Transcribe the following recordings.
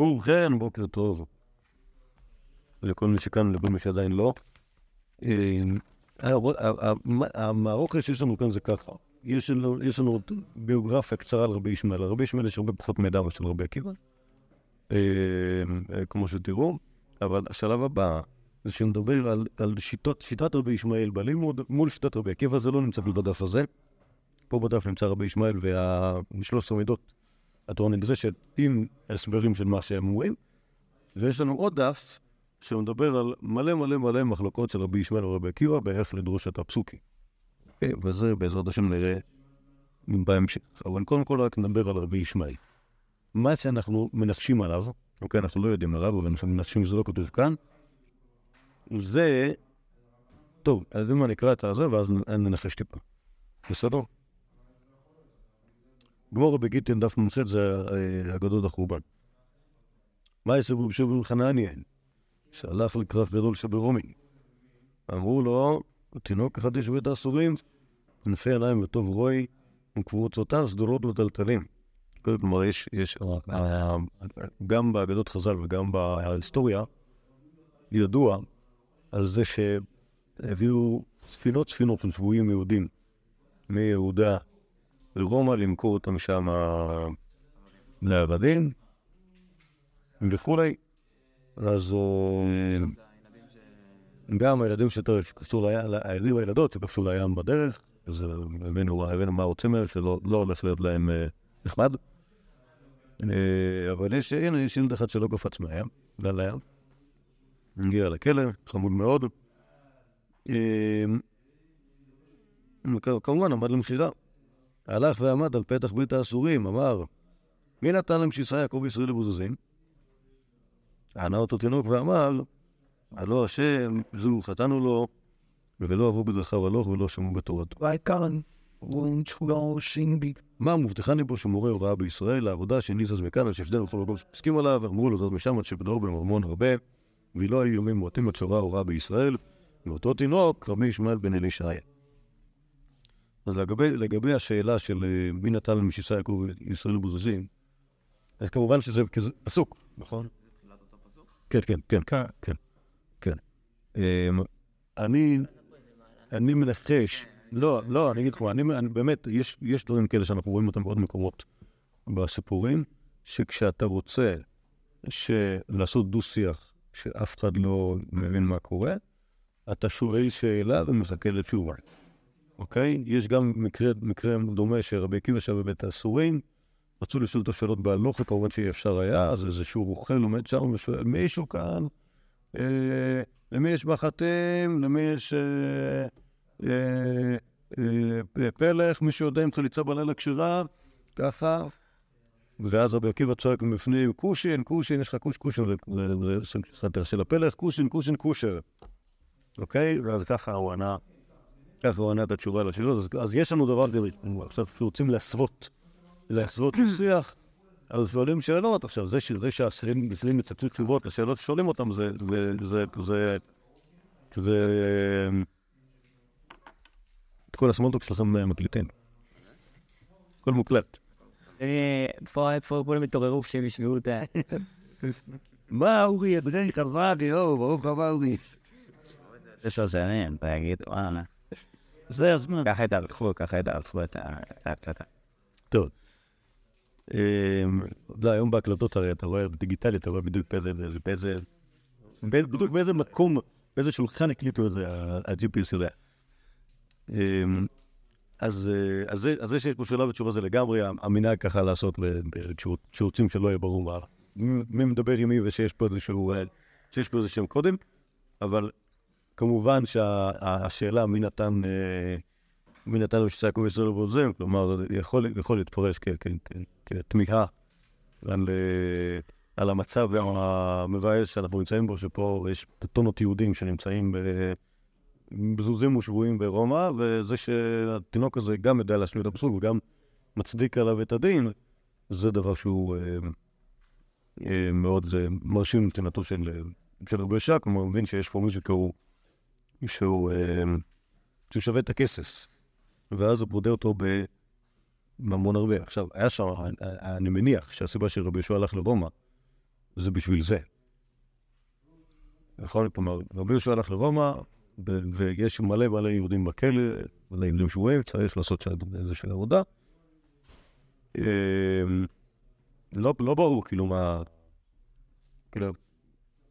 ובכן, בוקר טוב. לכל מי שכאן, לכל מי שעדיין לא. אה, המרוקו שיש לנו כאן זה ככה. יש לנו, לנו ביוגרפיה קצרה על רבי ישמעאל. על רבי ישמעאל יש הרבה פחות מידע מאשר רבי עקיבא, אה, אה, כמו שתראו. אבל השלב הבא זה שמדבר על, על שיטות, שיטת רבי ישמעאל בלימוד מול שיטת רבי עקיבא, זה לא נמצא בדף הזה. פה בדף נמצא רבי ישמעאל והשלוש עשרה מידות התורה נדרשת עם הסברים של מה שהם אומרים. ויש לנו עוד דף שמדבר על מלא מלא מלא מחלוקות של רבי ישמעאל ורבי עקיבא באיך לדרוש את הפסוקים. Okay, וזה בעזרת השם נראה בהמשך. אבל קודם כל רק נדבר על רבי ישמעאל. מה שאנחנו מנחשים עליו, אוקיי, אנחנו לא יודעים עליו, אבל אנחנו מנחשים שזה לא כתוב כאן, זה... טוב, אז אם אני אקרא את הזה, ואז ננחש טיפה. בסדר? גמור בגיטין דף מ"ח זה אה, אגדות החורבן. מה יסבו בשביל חנניאל? שהלך לקרב גדול שברומי. אמרו לו, תינוק אחד יש בית האסורים, ענפי עיניים וטוב רוי, וקבוצותיו סדורות וטלטלים. כלומר, יש, יש, אה, גם באגדות חז"ל וגם בהיסטוריה, ידוע על זה שהביאו ספינות ספינות של שבויים יהודים מיהודה לרומא, למכור אותם שם לעבדים וכולי. אז אה, גם הילדים שקפצו לים, הילדים והילדות שקפצו לים בדרך, אז הבאנו מה רוצים מהם, שלא לא הולך להיות להם אה, נחמד. אה, אבל יש, הנה, יש ילד אחד שלא קפץ מהים, גל לים. הגיע לכלא, חמוד מאוד. כמובן עמד למכירה. הלך ועמד על פתח בית האסורים, אמר, מי נתן להם שישא יעקב וישראל לבוזזים? ענה אותו תינוק ואמר, הלא השם, זו חטאנו לו, ולא אהבו בדרכיו הלוך ולא שמעו בתורתו. מה מבטיחני בו שמורה הוראה בישראל, לעבודה שניסס מכאן, על שפדנו וכל הגול שהסכים עליו, אמרו לו זאת משם עד שבדור במרמון הרבה, ולא היו יומים מועטים עד הוראה בישראל, ואותו תינוק, רבי ישמעאל בן אלישעיה. אז לגבי, לגבי השאלה של אה, מי נתן למשיסה יעקב ישראל בוזזים, אז כמובן שזה כזה פסוק, נכון? כן, כן, כן, כן, כן, כן. אמ, אני, אני מנחש, לא, לא, אני אגיד לך, אני, אני באמת, יש, יש דברים כאלה שאנחנו רואים אותם בעוד מקומות בסיפורים, שכשאתה רוצה לעשות דו-שיח שאף אחד לא מבין מה קורה, אתה שואל שאלה ומחכה לתשובה. אוקיי? יש גם מקרה, מקרה דומה שרבי עקיבא שהיה בבית האסורים, רצו לשאול את השאלות בהלוכה, כמובן שאי אפשר היה, אז איזשהו רוכל עומד שם ושואל, מישהו כאן, אה, למי יש מחטים, למי יש אה, אה, אה, פלך, מישהו יודע אם חליצה בלילה כשרה, ככה. ואז רבי עקיבא צועק מבפנים, קושין, קושין, יש לך קוש, קושין, זה של הפלך, קושין, קושין, קושר. אוקיי? ואז ככה הוא ענה. ככה הוא ענה את התשובה לשאלות. אז, אז יש לנו דבר כזה, עכשיו רוצים להסוות, להסוות שיח, אז שואלים שאלות. עכשיו, זה, זה שהאסירים מצטטים תשובות לשאלות ששואלים אותם, זה, זה, זה, זה, זה, את כל הסמולטוק שלכם מקליטים. הכל מוקלט. פה כולם התעוררו כשהם ישמעו את ה... מה אורי, אדרי יואו, ברוך הבא אורי. זה שעזרים, תגיד, וואלה. זה הזמן. ככה יתארכו, ככה יתארכו את ה... טוב. לא, היום בהקלטות הרי אתה רואה בדיגיטלי, אתה רואה בדיוק באיזה, באיזה, בדיוק באיזה מקום, באיזה שולחן הקליטו את זה, ה-GPS יודע. אז זה שיש פה שאלה ותשובה זה לגמרי המנהג ככה לעשות כשרוצים שלא יהיה ברור מי מדבר עם מי ושיש פה איזשהו, שיש פה איזה שם קודם, אבל כמובן שהשאלה מי נתן, אה, מי נתן לו שיעקב ישראל ובוזם, כלומר, יכול, יכול להתפרש כתמיהה על, אה, על המצב המבאס שאנחנו נמצאים בו, שפה יש טונות יהודים שנמצאים בזוזים ושבויים ברומא, וזה שהתינוק הזה גם יודע להשמיע את הפסוק וגם מצדיק עליו את הדין, זה דבר שהוא אה, מאוד מרשים מבחינתו של, רבי ישע, כלומר, מבין שיש פה מישהו שהוא אמ, שהוא שווה את הכסף, ואז הוא פודה אותו בממון הרבה. עכשיו, היה שם, אני מניח שהסיבה שרבי יהושע הלך לרומא, זה בשביל זה. נכון, כלומר, רבי יהושע הלך לרומא, ויש מלא מלא יהודים בכלא, מלא יהודים שבויים, צריך לעשות שם איזושהי עבודה. אמ, לא, לא ברור, כאילו, מה... כאילו,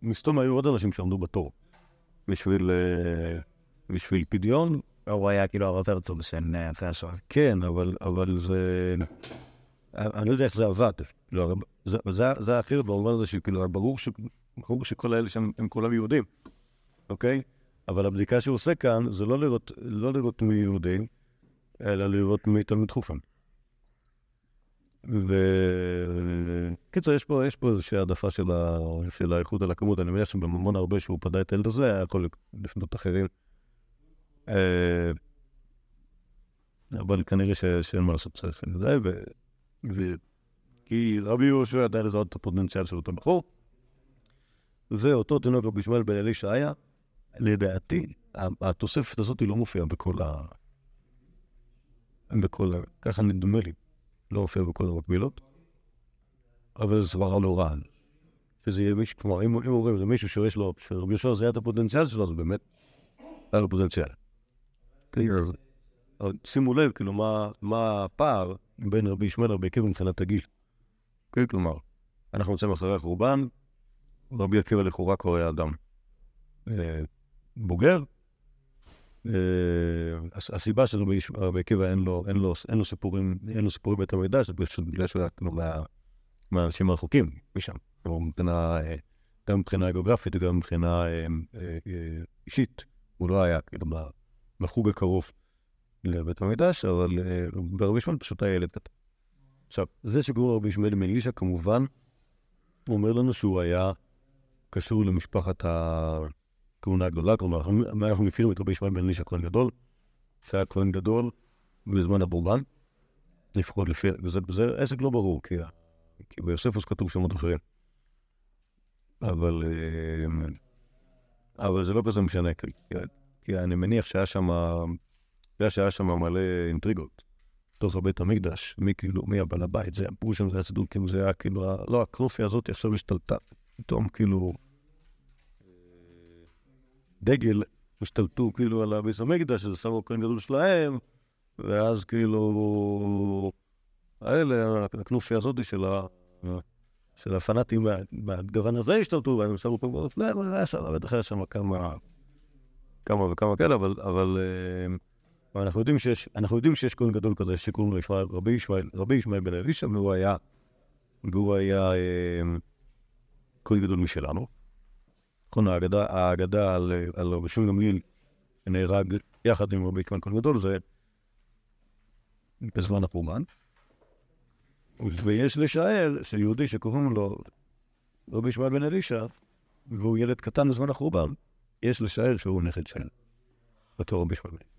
מסתום היו עוד אנשים שעמדו בתור בשביל, אה, בשביל פדיון. הוא היה כאילו הרב הרצוג של אה, אחרי השואה. כן, אבל, אבל זה... אני לא יודע איך זה עבד. לא, זה, זה, זה אחרת במובן הזה שכאילו, ברור, ש, ברור שכל האלה שם הם כולם יהודים, אוקיי? אבל הבדיקה שהוא עושה כאן זה לא לראות, לא לראות מי יהודים, אלא לראות מי תלמיד חופן. וקיצר, יש פה, יש פה איזושהי העדפה של, ה... של האיכות על הכמות. אני מניח שבממון הרבה שהוא פדה את הילד הזה, היה יכול לפנות אחרים. אה, אבל כנראה. שאין מה לעשות צריך את זה, ו... כי רבי יהושע ידע לזהות את הפוטנציאל של אותו בחור. ואותו תינוק רבי ישמעאל בן אלישע היה, לדעתי, התוספת הזאת לא מופיעה בכל ה... בכל ה... ככה נדמה לי. לא מופיע בכל המקבילות, אבל זו סברה לא רעה. שזה יהיה מישהו, כלומר, אם אם אומרים, זה מישהו שיש לו, שרבי יהושע זה היה את הפוטנציאל שלו, אז באמת, היה לו פוטנציאל. כן, שימו לב, כאילו, מה- מה הפער בין רבי ישמעאל לרבי עקיבא מבחינת הגיל. כן, כלומר, אנחנו נמצאים אחרי החורבן, רבי עקיבא לכאורה כבר היה אדם אה, בוגר. אה, הס- הסיבה יש- רבי עקיבא אין לו- סיפורים, אין לו סיפורים בית המקדש, זה פשוט בגלל שהוא היה כאילו מה- מהאנשים הרחוקים משם. אה, גם מבחינה גיאוגרפית וגם מבחינה אה, אה, אה, אישית. הוא לא היה כאילו בחוג הקרוב לבית המקדש, אבל אה, ברבי ישמעאל פשוט היה ילד קטן. עכשיו, זה שקוראים לו רבי ישמעאל מאלישע, כמובן, הוא אומר לנו שהוא היה קשור למשפחת הכהונה הגדולה, כלומר, אנחנו מכירים את רבי ישמעאל בן אלישע כהן גדול, שהיה כהן גדול בזמן הבורבן, לפחות לפי, וזה, וזה עסק לא ברור, כי, כי ביוספוס כתוב שמות אחרים. אבל, אה, אבל זה לא כזה משנה, כי, כי אני מניח שהיה שם, היה שהיה שם מלא אינטריגות. בתוך בית המקדש, מי כאילו, מי הבעל הבית, זה שם, זה היה כאילו, זה היה כאילו, לא, הכנופיה הזאת עכשיו השתלטה, פתאום כאילו, דגל, השתלטו כאילו על הביס המקדש, שזה שמו כהן גדול שלהם, ואז כאילו, האלה, הכנופיה הזאת של ה... של הפנאטים מהגוון הזה השתלטו, והם שמו פה בראש, לא, אבל היה שם, בטח היה שם כמה, כמה וכמה כאלה, אבל, אבל אה, אנחנו יודעים שיש, אנחנו יודעים שיש כהן גדול כזה שקוראים לו ישמעאל, רבי ישמעאל, רבי ישמעאל בן אלישע, והוא היה, והוא היה אה, כהן גדול משלנו. נכון, האגדה, האגדה על, על רבי שמעון גמליאל, שנהרג יחד עם רבי ישמעאל כהן גדול, זה בזמן החורבן. ויש לשער שיהודי שקוראים לו רבי ישמעאל בן אלישע, והוא ילד קטן בזמן החורבן, יש לשער שהוא נכד של אותו רבי ישמעאל בן אלישע.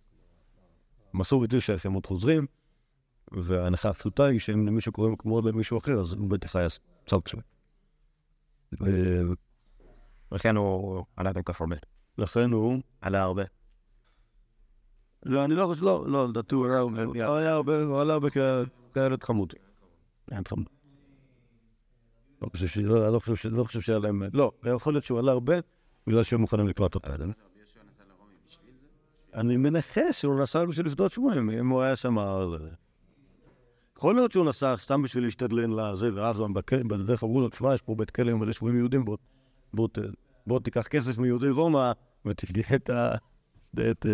המסורת היא שהשמות חוזרים, וההנחה הפשוטה היא שאם למישהו קוראים כמו למישהו אחר, אז הוא בטח היה צד שלו. לכן הוא עלה כל כך הרבה. ולכן הוא... עלה הרבה. לא, אני לא חושב, לא, לא, לדעתי הוא היה הרבה, הוא עלה הרבה כילד חמוד. ילד חמוד. לא חושב ש- לא, לא חושב ש- לא חושב שהיה להם... לא, יכול להיות שהוא עלה הרבה בגלל שהם מוכנים לקלוט אותו. אני מנחש שהוא נסע בשביל לפדות שמועים, אם הוא היה שם... אז- יכול להיות שהוא נסע סתם בשביל להשתדלן לזה, ואז בדרך אמרו לו, תשמע, יש פה בית כלא עם מלא שבויים יהודים, בוא- בוא תיקח כסף מיהודי רומא ותפגע את ה... את...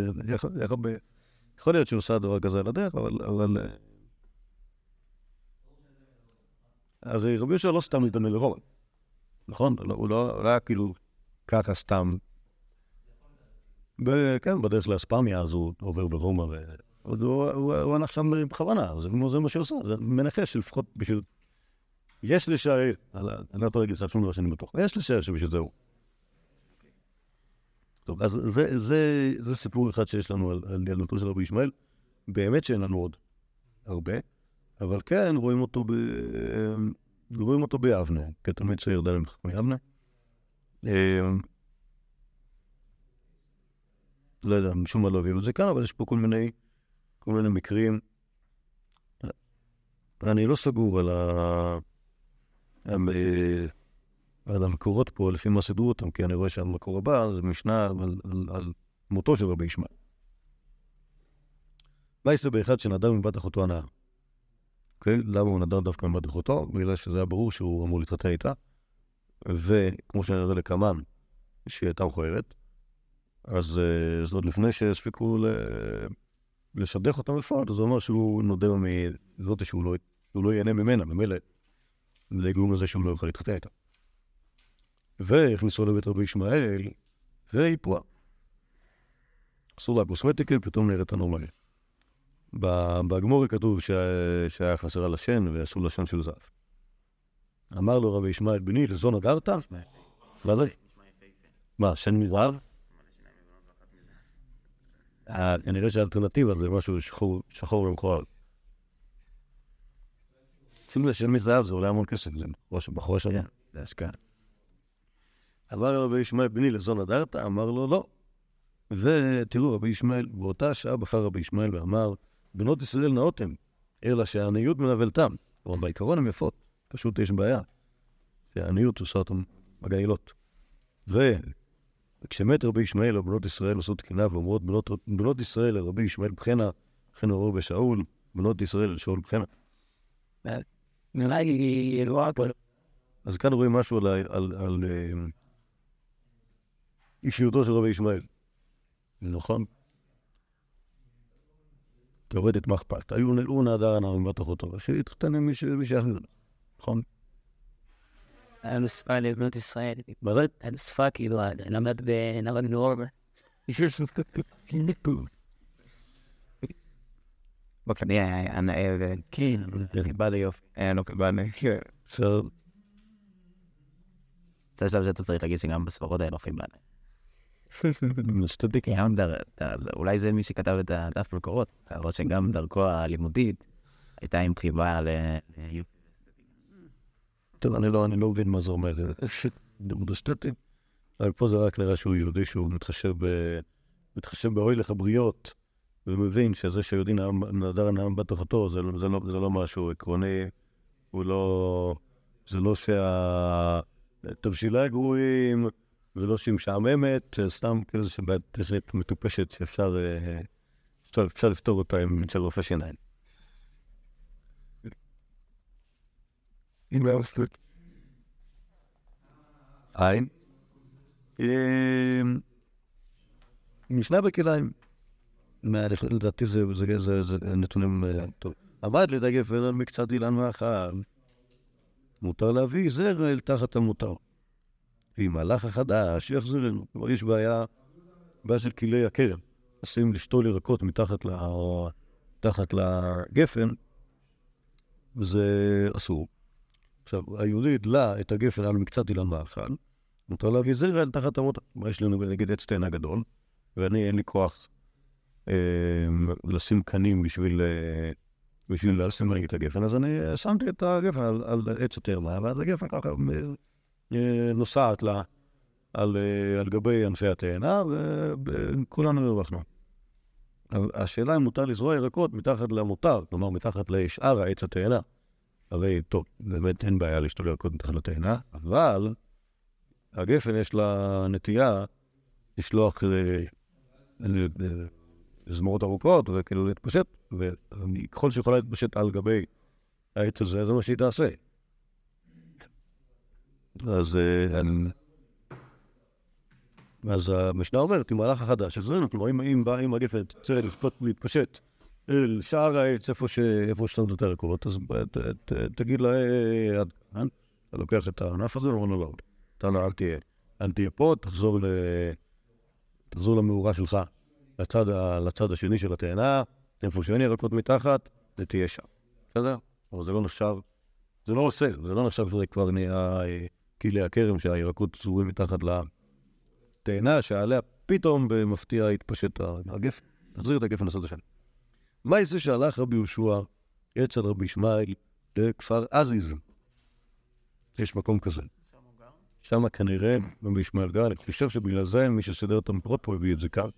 יכול- להיות שהוא עושה דבר כזה על הדרך, אבל... אבל... אה, הרי רבי יהושע לא סתם התאמן לרומא, נכון? לא- לא הוא לא היה כאילו ככה סתם. כן, בדרך לאספמיה, אז הוא עובר ברומא, ו... הוא, הלך שם בכוונה, זה מה שהוא עושה, זה מנחש שלפחות בשביל... יש לשער, אני לא יכול להגיד לך שום דבר שאני בטוח, יש לשער שבשביל זה הוא. טוב, אז זה, זה, זה סיפור אחד שיש לנו על, על ילדותו של רבי ישמעאל. באמת שאין לנו עוד הרבה, אבל כן רואים אותו, ב, רואים אותו ביבנה, כתלמיד צעיר דלם חכמי יבנה. אמ, לא יודע, משום מה לא הביאו את זה כאן, אבל יש פה כל מיני, כל מיני מקרים. אני לא סגור על ה... על, המקורות פה, לפי מה סידרו אותם, כי אני רואה שהמקור הבא זה משנה על, על, על מותו של רבי ישמעאל. יעשה באחד שנדר מבת אחותו הנאה? אוקיי? למה הוא נדר דווקא מבת אחותו? בגלל שזה היה ברור שהוא אמור להתחתן איתה, וכמו שאני שנראה לקמן, שהיא הייתה מכוערת, אז אה, זה עוד לפני שהספיקו ל... לשדך אותה בפועל, אז הוא אמר שהוא נודר מזאת שהוא לא, שהוא לא ייהנה ממנה, ממילא זה יגרום לזה שהוא לא יוכל להתחתן איתה. והכניסו לבית רבי ישמעאל, והיא פרועה. עשו לה קוסמטיקה, פתאום נראית אנומליה. בגמורי כתוב שהיה חסר על השן ועשו לשן של זהב. אמר לו רבי ישמעאל בני, לזון אגרת? מה שן מזהב? כנראה שהאלטרנטיבה זה משהו שחור ומכוער. אפילו לשן מזהב זה עולה המון כסף, זה בחורה. כן, זה השקעה. אמר רבי ישמעאל בני לזון אדרת? אמר לו לא. ותראו, רבי ישמעאל, באותה שעה בחר רבי ישמעאל ואמר, בנות ישראל נאותם, אלא שהעניות מנבלתם. כלומר, בעיקרון הן יפות, פשוט יש בעיה. שהעניות עושה אותן מגעילות. וכשמת רבי ישמעאל, בנות ישראל עשו תקינה ואומרות, בנות, בנות ישראל לרבי ישמעאל בחנה, וכן אמרו בשאול, בנות ישראל לשאול בחנה. אז כאן רואים משהו על, על, על, על אה, אישיותו של רבי ישמעאל. נכון? תאורטית מה אכפת? היו הוא נעדר הנער מבטח אותו, שיתחתן עם מישהו אחר, נכון? היה לו שפה לבנות ישראל. מה זה? היה לו שפה כאילו, למד בנרד נורמה. בכדי היה נאה ו... כן. קיבלנו יופי. היה לו קיבלנו. עכשיו... זה השלב שאתה צריך להגיד שגם בספרות האלה לא קיבלנו. משתדק. אולי זה מי שכתב את הדף מקורות. רואה שגם דרכו הלימודית הייתה עם חיבה ל... טוב, אני לא, אני לא מבין מה זה אומר, אסתטי, אבל פה זה רק נראה שהוא יהודי שהוא מתחשב. מתחשב באוילך הבריות, ומבין שזה שיהודי נדר נעם בתוכתו, זה, זה, לא, זה לא משהו עקרוני, הוא לא... זה לא שהתבשילה גרועים, ולא שהיא משעממת, סתם כאילו זה שבהחלט מטופשת שאפשר אה, אפשר, לפתור אותה עם של רופא שיניים. עין. משנה בכליים. לדעתי זה נתונים אה, טוב. עמד לדגף ואין מקצת אילן מאכל. מותר להביא זרע אל תחת המותר. ועם מהלך החדש יחזירנו. כלומר, יש בעיה, בעיה של כלי הכרם. נשים לשתול ירקות מתחת, ל... מתחת לגפן, וזה אסור. עכשיו, היהודי הדלה את הגפן על מקצת אילן מאכל, מותר להביא זרע תחת המות. יש לנו נגיד עץ תאנה גדול, ואני אין לי כוח אה, לשים קנים בשביל, אה, בשביל לשים את הגפן, אז אני שמתי את הגפן על, על עץ התאנה, ואז הגפן ככה נוסעת לה על, אה, על גבי ענפי התאנה, וכולנו הרווחנו. השאלה אם מותר לזרוע ירקות מתחת למותר, כלומר מתחת לשאר העץ התאנה. הרי טוב, באמת אין בעיה לשתול ירקות מתחת לתאנה, אבל הגפן יש לה נטייה לשלוח אה, זמורות ארוכות וכאילו להתפשט, וככל שיכולה להתפשט על גבי העץ הזה, זה מה שהיא תעשה. אז, אה, אז המשנה אומרת, עם מהלך החדש, אז זהו, כלומר, אם, אם בא עם הגפן, צריך להתפשט אל שער העץ, איפה שאתה נותן את הירקות, אז תגיד לה, אה, אתה לוקח את הענף הזה, ואומר לו, לא, אתה לא, אל תהיה, אל תהיה פה, תחזור, ל, תחזור למאורה שלך, לצד, לצד השני של התאנה, איפה שאין ירקות מתחת, ותהיה שם. בסדר? אבל זה לא נחשב, זה לא עושה, זה לא נחשב שזה כבר נהיה... כלי הכרם שהירקות צרורים מתחת לתאנה, שעליה פתאום במפתיע התפשט הגפן. נחזיר את הגפן לצד השני. מה יעשה שהלך רבי יהושע, אצל רבי ישמעאל, לכפר עזיז? יש מקום כזה. שם כנראה רבי ישמעאל גר, אני חושב שבגלל זה מי שסידר את המקורות פה הביא את זה כאן.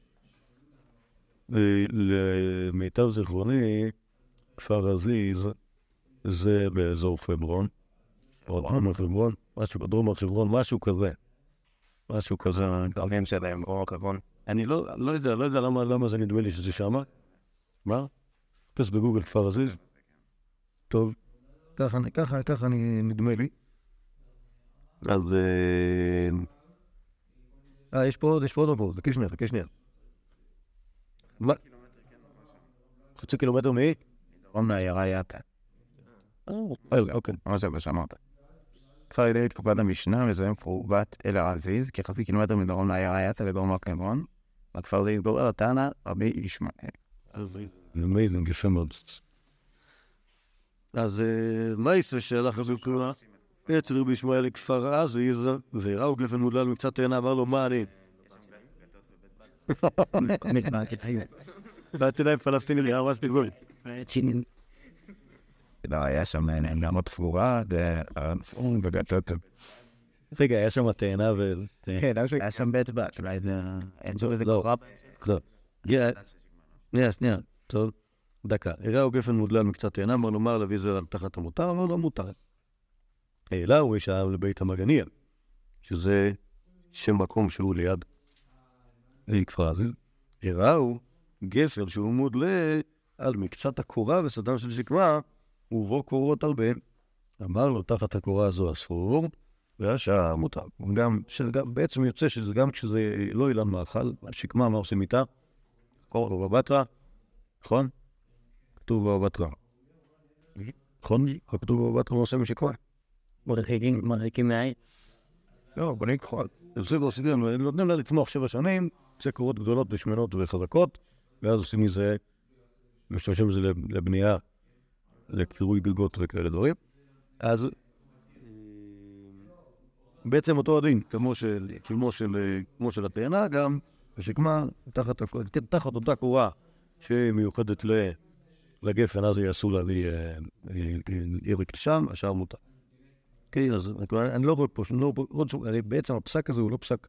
למיטב זיכרוני, כפר עזיז זה באזור פברון, או חברון. משהו בדרום הר חברון, משהו כזה. משהו כזה. דברים שלהם, או כבון. אני לא, לא יודע, לא יודע למה, למה זה נדמה לי שזה שמה. מה? חפש בגוגל כפר עזיז. טוב, ככה, ככה, ככה אני, נדמה לי. אז... אה, אה, יש פה עוד, יש פה עוד עבור, חכה שנייה, חכה שנייה. מה? חצי קילומטר מ... דרום לעיירה יאטה. אה, אוקיי. מה זה מה שאמרת. כפר ידי תקופת המשנה מזוהה מפורבת אל העזיז, כחצי קילומטר מדרום לעיירה יאטה ודרום הר חברון. בכפר זה התגורר התנא רבי ישמעאל. אמייזינג, יפה מאוד. אז אה, מה יצא שהלך רבי יוחנן? את רבי ישמעאל לכפר עזיז, וראו גפן מודלל מקצת תאנה, אמר לו, מה אני? באתי להם פלסטיני פיגול. לא, היה שם עוד תפורה, וגטות. רגע, היה שם תאנה ו... כן, היה שם בית בת, אולי זה... אין שם איזה לא. קורה. לא. שנייה, שנייה, טוב, דקה. הראהו גפן מודלל מקצת תאנה, אמר לו, מה להביא זה על תחת המותר? אמר לו, מותר. העלה הוא איש האב לבית המגניה, שזה שם מקום שהוא ליד כפר עזיז. הראהו גפן שהוא מודלה על מקצת הקורה וסדם של שקמה, ובו קורות הרבה. אמר לו, תחת הקורה הזו אסור, והשאר מותר. גם, שגם, בעצם יוצא שזה גם כשזה לא אילן מאכל, על שקמה, מה עושים איתה? קורא לו בבא נכון? כתוב בתרא. נכון? כתוב בבא בתרא מה עושים עם שקמה? מרחיקים, מרחיקים מהעין. לא, בונים כחול. כבר סידרנו, נותנים לה לצמוח שבע שנים, זה קורות גדולות ושמנות וחזקות, ואז עושים מזה, משתמשים בזה לב- לבנייה, לקירוי גגות וכאלה דברים. אז אה, בעצם אותו הדין, כמו של, כמו של, כמו של התאנה, גם השקמה, תחת, תחת אותה קורה שמיוחדת ל- לגפן, אז יעשו לה לי אה, אה, לשם, השאר מותר. אוקיי, אז אני לא רואה פה, לא שום, בעצם הפסק הזה הוא לא פסק,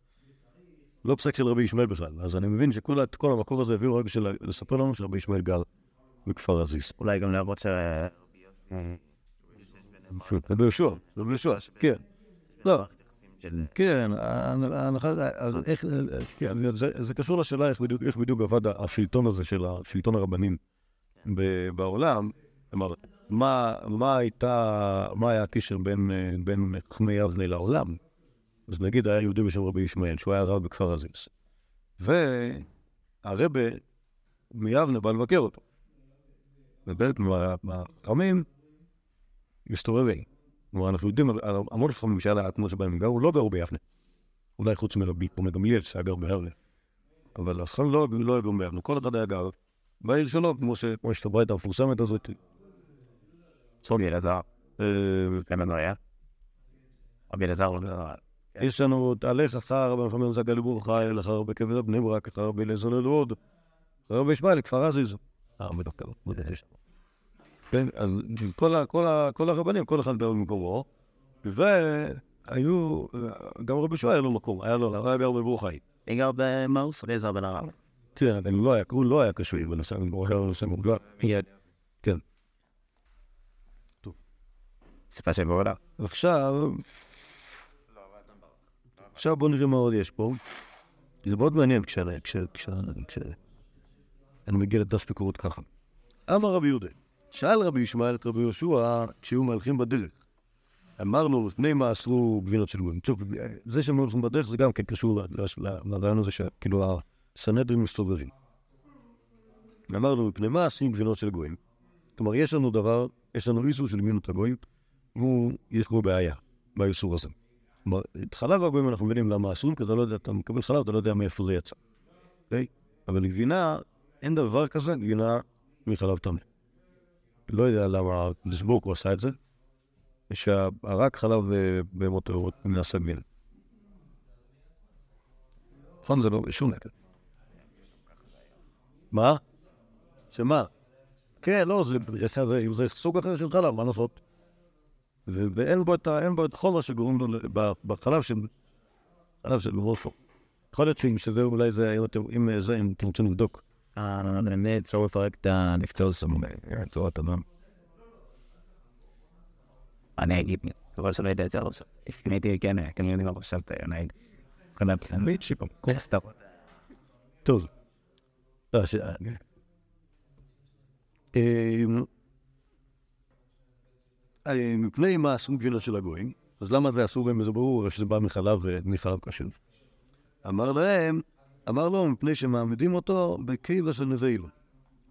לא פסק של רבי ישמעאל בכלל, אז אני מבין שכל המקור הזה הביאו רק בשביל לספר לנו שרבי ישמעאל גר בכפר עזיז. אולי גם להראות ש... רבי יהושע, רבי יהושע, כן. לא, כן, כן, זה- קשור לשאלה איך בדיוק- עבד השלטון הזה של השלטון הרבנים בעולם. כלומר, מה הייתה, מה היה הקשר בין בין חכמי יבנה לעולם? אז נגיד היה יהודי בשם רבי ישמעאל, שהוא היה רב בכפר עזיז. והרבה מיבנה בא לבקר אותו. ובאמת מה- מהחכמים מסתובבים. כלומר, אנחנו יודעים המון חכמים שהיה לאדמות שבהם הם גרו, לא גרו ביבנה. אולי חוץ מרבי כמו גמליאל שהיה גר בהרלה. אבל החכמים לא לא היו גרים ביבנה, כל אחד היה גר בעיר שלו, כמו שיש את הברית המפורסמת הזאת. רבי אלעזר. כן, לא היה. רבי אלעזר לא גר. יש לנו תהלך אחר רבי מחמד זגה לבורחי, אחר רבי כבד בני ברק, אחר רבי אליעזר ללוד, אחר רבי ישמעאל לכפר עזיז. בטח כמה, בטח יש. כן, אז כל הרבנים, כל אחד במקומו, והיו, גם רבי שועה היה לו מקום, היה לו, היה גר בברוכי. אני גר במאוס, רבי אלעזר בן הרב. כן, אבל הוא לא היה, הוא לא היה קשור בנושא, הוא היה נושא מוגדר. כן. סיפה של בעולה. עכשיו, עכשיו בואו נראה מה עוד יש פה. זה מאוד מעניין כש- אני מגיע לדף ביקורות ככה. אמר רבי יהודה, שאל רבי ישמעאל את רבי יהושע כשהיו מהלכים בדרך. אמר לו, לפני מה אסרו גבינות של גויים. טוב, זה שהם הולכים בדרך זה גם כן קשור לרעיון הזה שכאילו הסנהדרין מסתובבים. אמר לו, מפני מה אסרים גבינות של גויים? כלומר, יש לנו דבר, יש לנו איסור של גבינות הגויים, הוא, יש בעיה, באיסור הזה. כלומר, את חלב הגויים אנחנו מבינים למה אסורים, כי אתה לא יודע, אתה מקבל חלב, אתה לא יודע מאיפה זה יצא. אוקיי? אבל גבינה, אין דבר כזה גבינה מחלב טמא. לא יודע למה דיסבורג הוא עשה את זה, שרק חלב אה, בהמות טהורות נעשה גבינה. נכון, זה לא שום נקד. מה? שמה? כן, לא, זה, סוג אחר של חלב, מה לעשות? ואין בו את, החומר שגורם לו, בחלב של, חלב של גרופו. יכול להיות שאם שזה אולי זה, אם אתם רוצים לבדוק. באמת, אפשר לפרק את הנפטוס צורת אדם. אני אגיד, אבל שלא יודע את זה עכשיו. הייתי, כן, כן, יודעים מה חשבת, שיפום, כל סתם. טוב. לא, ש- אמ, אה, מפני מה אסור גבינות של הגויים, אז למה זה אסור להם? זה ברור שזה בא מחלב ומחלב קשור. אמר להם, אמר לו, מפני שמעמידים אותו בקיבה של נבלה.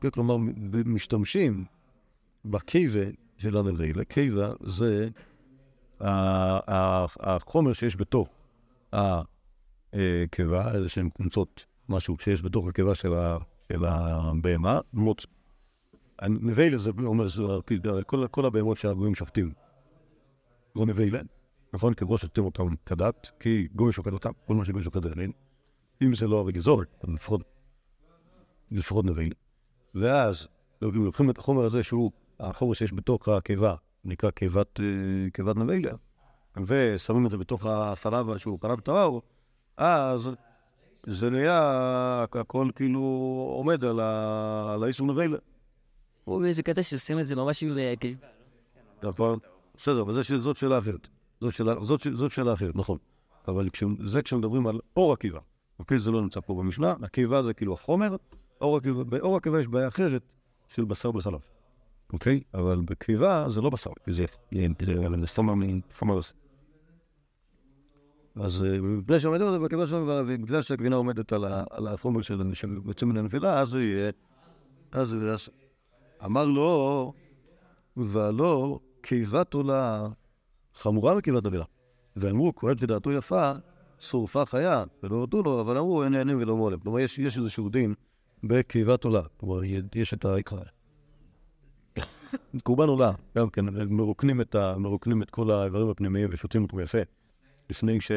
כן, כלומר, משתמשים בקיבה של הנבלה. קיבה זה החומר שיש בתוך הקיבה, איזה שהן קבוצות, משהו שיש בתוך הקיבה של הבהמה, מוץ. זה אומר, כל, הבהמות שהגויים שופטים. לא נבלה, נכון? לא שופטים אותם כדת, כי גוי שופט אותם, כל מה שגוי שופט נבלה. אם זה לא הרי גזורת, אז לפחות, לפחות נבלה. ואז לוקחים את החומר הזה שהוא החומר שיש בתוך הקיבה, נקרא קיבת, אה, קיבת נבלה, ושמים את זה בתוך החלב שהוא חלב טהור, אז זה נהיה, הכל כאילו עומד על, האיסור נבלה. הוא באיזה קטע שעושים את זה ממש עם... אה, כאילו, נכון? בסדר, אבל זאת שאלה אחרת. זאת שאלה, אחרת, נכון. אבל זה כשמדברים על אור הקיבה. אוקיי? זה לא נמצא פה במשנה. הקיבה זה כאילו החומר, באור הקיבה יש בעיה אחרת של בשר בחלב. אוקיי? אבל בקיבה זה לא בשר, זה זה- זה חומר חומר... אז אה, מפני שעומדים על זה בקיבה שלנו, ובגלל שהגבינה עומדת על החומר של של יוצא מן הנפילה, אז זה יהיה... אז אמר לו, והלא קיבת עולה חמורה מקיבת נבילה. ואמרו, כהן שדעתו יפה, שורפה חיה, ולא הודו לו, אבל אמרו, אין נהנים ולא מולם. כלומר, יש, יש איזשהו דין בקיבת עולה. כלומר, יש את העיקר. קורבן עולה, גם כן, מרוקנים את, מרוקנים את כל האיברים הפנימיים ושותים אותו יפה לפני, ש,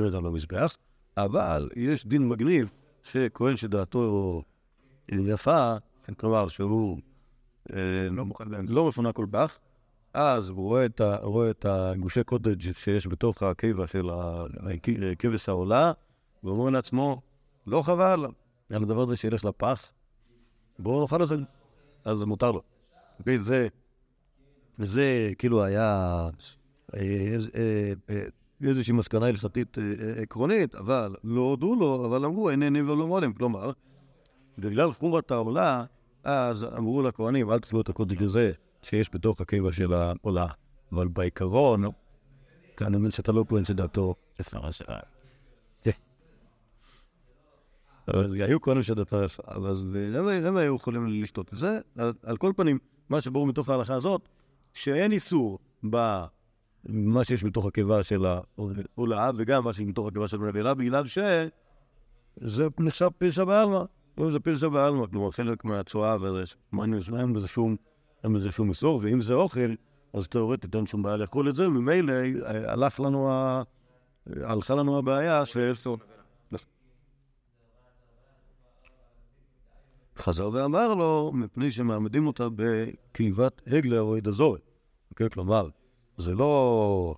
אותם למזבח, אבל יש דין מגניב שכהן שדעתו יפה, כלומר שהוא אה, לא, לא מפונה כל כך, אז הוא רואה את, ה, רואה את הגושי קוטג' שיש בתוך הקיבה של ה- כבש העולה, והוא אומר לעצמו, לא חבל על הדבר הזה שילך לפח, בואו נאכל את זה, אז זה מותר לו. אוקיי, זה, זה כאילו היה אה, איז- אה, אה, איזושהי מסקנה הלכתית עקרונית, אבל לא הודו לו, אבל אמרו, אין עינים ולא מולם. כלומר, בגלל חומרת העולה, אז אמרו לכהנים, אל תאכלו את הקודש הזה שיש בתוך הקיבה של העולה. אבל בעיקרון, כאן מבין שאתה לא כהן שדעתו יפה. כן. אבל היו כהנים שדעתו יפה, אז הם- הם היו יכולים לשתות את זה. על- כל פנים, מה שברור מתוך ההלכה הזאת, שאין איסור במה שיש בתוך הקיבה של העולה, וגם מה שיש בתוך הקיבה של הנבלה, בגלל שזה נחשב פרשה בעלמא. זה פרשה בעלמא, כלומר חלק מהצואה וזה, מה אני משנה, אין בזה שום, אין בזה שום איסור, ואם זה אוכל, אז תאורטית אין שום בעיה לאכול את זה, וממילא אה, הלך לנו ה... הלכה לנו הבעיה של... חזר ואמר לו, מפני שמעמדים אותה בקיבת הגלה או אדזורת. כן, כלומר, זה לא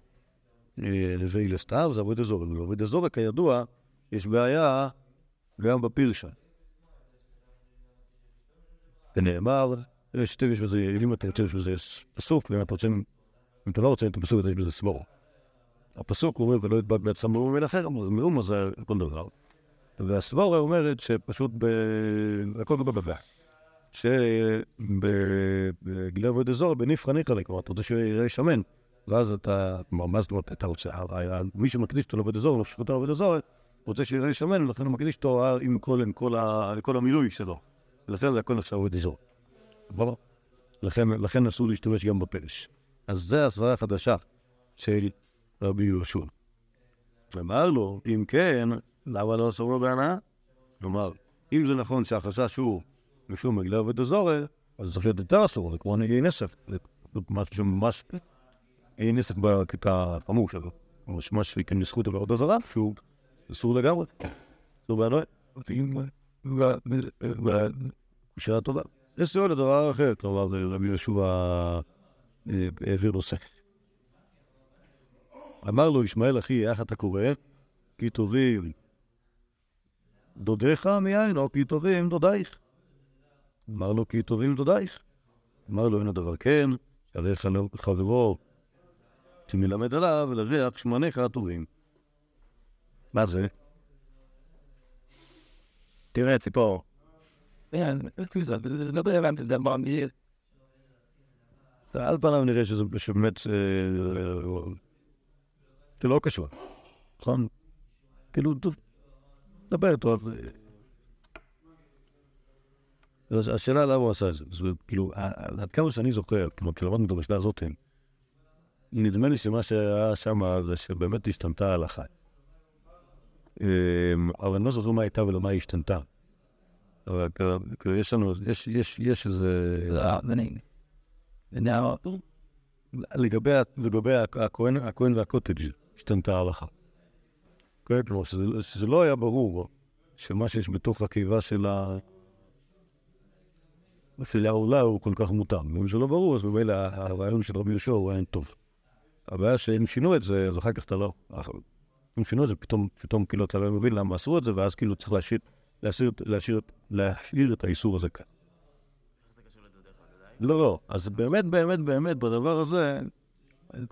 אה, נבי לסתיו, זה אבוי דזורת. ובאבוי דזורת, כידוע, יש בעיה גם בפרשה. ונאמר, יש יש בזה, אם אתה רוצה, יש בזה פסוק, ואם אתה רוצה, אם אתה לא רוצה את הפסוק, יש בזה סבור. הפסוק אומר, ולא ידבק בעצמך מאום מן אחר, מאום זה כל דבר. והסבורה אומרת שפשוט. הכל דבר בבא. שבגלי עבוד אזור, בניפחא ניחא לי, כלומר, אתה רוצה שיראה שמן, ואז אתה, כלומר, מה זאת אומרת, אתה רוצה, מי שמקדיש אותו לעבוד אזור, נפשך אותו לעבוד אזור, רוצה שיראה שמן, ולכן הוא מקדיש אותו עם כל, המילוי שלו. ולכן זה הכל נחשב עבוד אזור. ברור? לכן, לכן אסור להשתמש גם בפרש. אז זה הסברה החדשה של רבי יהושע. אמר לו, אם כן, למה לא אסור לו בהנאה? כלומר, אם זה נכון שהחשש הוא משום מגלה עובד הזורר, אז צריך להיות יותר אסור, זה כמו נגעי נסף. זה משהו שממש... נגעי נסף בקטע החמור שלו. כמו שמש שכן זכות על עבודה זרה, שהוא אסור לגמרי. אסור בהנאה. בשעה טובה. יש סיוע לדבר אחר, כלומר, רבי יהושע אה, העביר נושא. אמר לו ישמעאל אחי, איך אתה קורא? כי טובים דודיך מיין, או כי טובים דודייך. אמר לו, כי טובים דודייך. אמר לו, אין הדבר כן, הרי חברו שמלמד עליו לריח שמניך הטובים. מה זה? תראה, ציפור. על פניו נראה שזה שבאמת אה, זה לא קשור, נכון? כאילו, דבר איתו. על- אז השאלה למה הוא עשה את זה, זה כאילו, עד כמה שאני זוכר, כמו כשלמדנו את המשנה הזאת, נדמה לי שמה שהיה שם זה שבאמת השתנתה ההלכה. אבל אני לא זוכר מה הייתה ולמה היא השתנתה. אבל כאילו, יש לנו, יש, יש, יש איזה... לגבי, ה- לגבי ה- הכהן, הכהן והקוטג' השתנתה ההלכה. כן, כלומר, שזה, שזה לא היה ברור שמה שיש בתוך הקיבה של ה... של העולה הוא כל כך מותר. ואם זה לא ברור, אז ממילא הרעיון של רבי יהושע הוא רעיון טוב. הבעיה שאם שינו את זה, אז אחר כך אתה לא... אם שינו את זה, פתאום, פתאום כאילו אתה לא מבין למה עשו את זה, ואז כאילו צריך להשאיר, להשאיר, להשאיר, להשאיר את האיסור הזה כאן. לא, לא. אז באמת, באמת, באמת, בדבר הזה,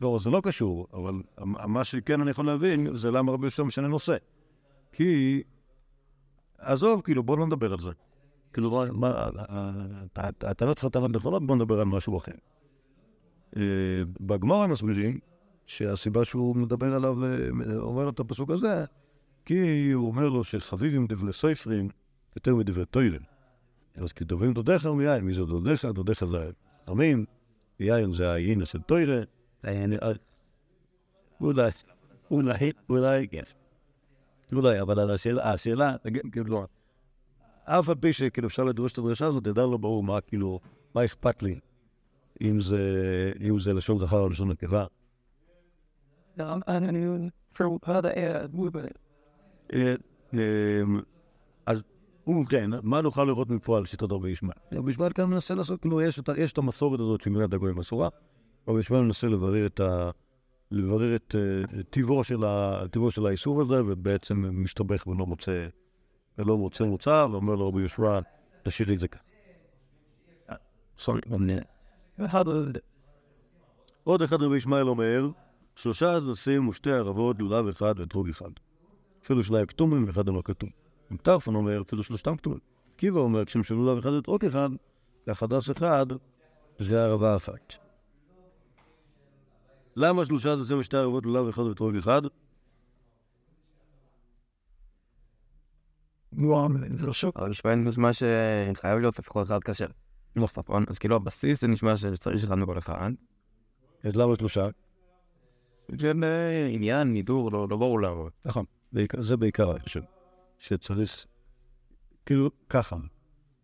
לא, זה לא קשור, אבל מה שכן אני יכול להבין, זה למה רבי יהושע משנה נושא. כי, עזוב, כאילו, בוא לא נדבר על זה. כאילו, אתה- לא צריך טענות נכונות, בוא נדבר על משהו אחר. אה, בגמר הם מסבירים שהסיבה שהוא מדבר עליו, אה, אומר את הפסוק הזה, כי הוא אומר לו שחביב עם דברי סופרים יותר מדברי טוירן. אז כי דובים דודיך מיין, מי זה דודיך? דודיך זה חמים, יין זה היין של טוירה. אולי, אולי, אולי, כן. אולי, אבל השאלה, השאלה, כאילו, אף על פי שכאילו אפשר לדרוש את הדרשה הזאת, עדיין לא ברור מה, כאילו, מה אכפת לי, אם זה, אם זה לשון זכר או לשון נקבה. אה, אה, אז ובכן, מה נוכל לראות מפה על שיטת רבי ישמעאל? רבי ישמעאל כאן מנסה לעשות, כאילו, יש את המסורת הזאת של מילת הגויים אסורה, רבי ישמעאל מנסה לברר את ה... לברר את אה, טיבו של האיסור הזה, ובעצם מסתבך ולא מוצא, ולא מוצא מוצא, ואומר לו רבי ישמעאל, תשאיר לי את זה כאן. סורי, עוד אחד רבי ישמעאל אומר, שלושה זנסים ושתי ערבות, לולב אחד ואתרוג אחד. אפילו שניים כתומים ואחד אינו כתום. אם טרפון אומר, אפילו שלושתם כתומים. עקיבא אומר, כשם לולב אחד ואתרוג אחד, והחדש אחד, זה ערבה אחת. למה שלושה זנסים ושתי ערבות, לולב אחד ואתרוג אחד? אבל נשמע נשמע שחייב להיות לפחות אחד כשר. נכון? אז כאילו הבסיס זה נשמע שצריך אחד מכל אחד. אז למה שלושה? של אה, עניין, נידור, לא לא ברור למה. נכון. בעיקר- זה בעיקר, אני חושב. שצריך, כאילו, ככה.